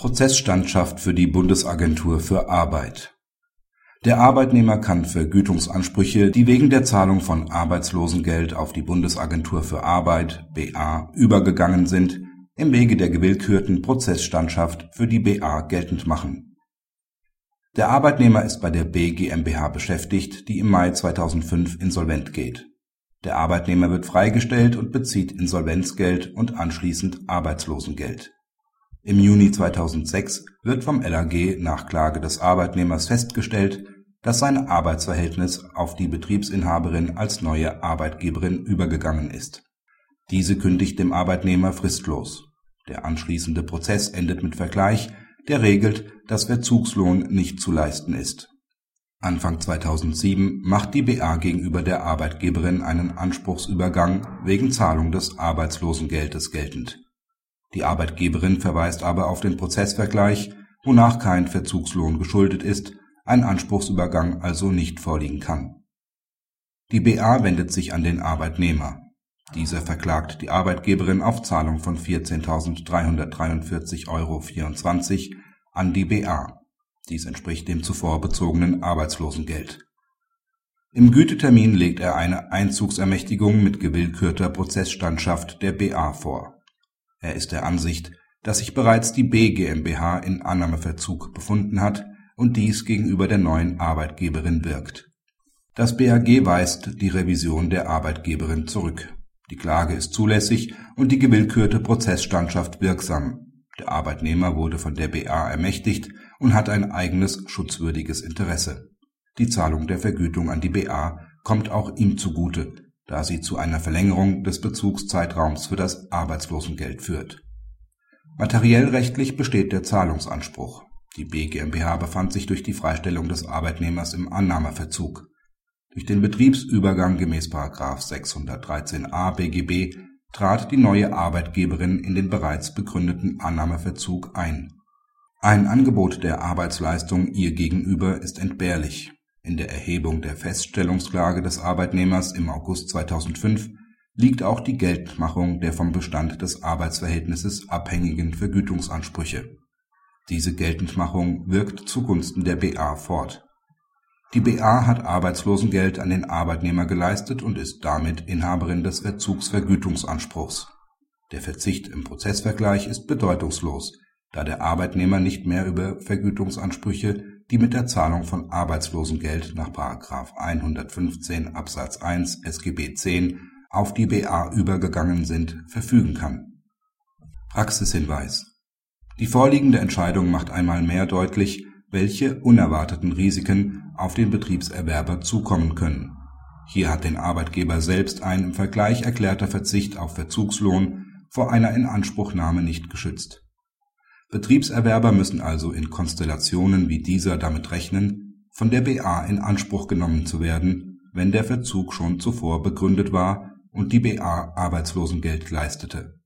Prozessstandschaft für die Bundesagentur für Arbeit Der Arbeitnehmer kann Vergütungsansprüche, die wegen der Zahlung von Arbeitslosengeld auf die Bundesagentur für Arbeit (BA) übergegangen sind, im Wege der gewillkürten Prozessstandschaft für die BA geltend machen. Der Arbeitnehmer ist bei der B GmbH beschäftigt, die im Mai 2005 insolvent geht. Der Arbeitnehmer wird freigestellt und bezieht Insolvenzgeld und anschließend Arbeitslosengeld im Juni 2006 wird vom LAG nach Klage des Arbeitnehmers festgestellt, dass sein Arbeitsverhältnis auf die Betriebsinhaberin als neue Arbeitgeberin übergegangen ist. Diese kündigt dem Arbeitnehmer fristlos. Der anschließende Prozess endet mit Vergleich, der regelt, dass Verzugslohn nicht zu leisten ist. Anfang 2007 macht die BA gegenüber der Arbeitgeberin einen Anspruchsübergang wegen Zahlung des Arbeitslosengeldes geltend die Arbeitgeberin verweist aber auf den Prozessvergleich, wonach kein Verzugslohn geschuldet ist, ein Anspruchsübergang also nicht vorliegen kann. Die BA wendet sich an den Arbeitnehmer. Dieser verklagt die Arbeitgeberin auf Zahlung von 14.343,24 Euro an die BA. Dies entspricht dem zuvor bezogenen Arbeitslosengeld. Im Gütetermin legt er eine Einzugsermächtigung mit gewillkürter Prozessstandschaft der BA vor er ist der Ansicht, dass sich bereits die B GmbH in Annahmeverzug befunden hat und dies gegenüber der neuen Arbeitgeberin wirkt. Das BAG weist die Revision der Arbeitgeberin zurück. Die Klage ist zulässig und die gewillkürte Prozessstandschaft wirksam. Der Arbeitnehmer wurde von der BA ermächtigt und hat ein eigenes schutzwürdiges Interesse. Die Zahlung der Vergütung an die BA kommt auch ihm zugute da sie zu einer Verlängerung des Bezugszeitraums für das Arbeitslosengeld führt. Materiell-rechtlich besteht der Zahlungsanspruch. Die B GmbH befand sich durch die Freistellung des Arbeitnehmers im Annahmeverzug. Durch den Betriebsübergang gemäß 613a BGB trat die neue Arbeitgeberin in den bereits begründeten Annahmeverzug ein. Ein Angebot der Arbeitsleistung ihr gegenüber ist entbehrlich in der Erhebung der Feststellungsklage des Arbeitnehmers im August 2005 liegt auch die Geltmachung der vom Bestand des Arbeitsverhältnisses abhängigen Vergütungsansprüche. Diese Geltendmachung wirkt zugunsten der BA fort. Die BA hat Arbeitslosengeld an den Arbeitnehmer geleistet und ist damit Inhaberin des Verzugsvergütungsanspruchs. Der Verzicht im Prozessvergleich ist bedeutungslos, da der Arbeitnehmer nicht mehr über Vergütungsansprüche die mit der Zahlung von Arbeitslosengeld nach § 115 Absatz 1 SGB 10 auf die BA übergegangen sind, verfügen kann. Praxishinweis Die vorliegende Entscheidung macht einmal mehr deutlich, welche unerwarteten Risiken auf den Betriebserwerber zukommen können. Hier hat den Arbeitgeber selbst ein im Vergleich erklärter Verzicht auf Verzugslohn vor einer Inanspruchnahme nicht geschützt Betriebserwerber müssen also in Konstellationen wie dieser damit rechnen, von der BA in Anspruch genommen zu werden, wenn der Verzug schon zuvor begründet war und die BA Arbeitslosengeld leistete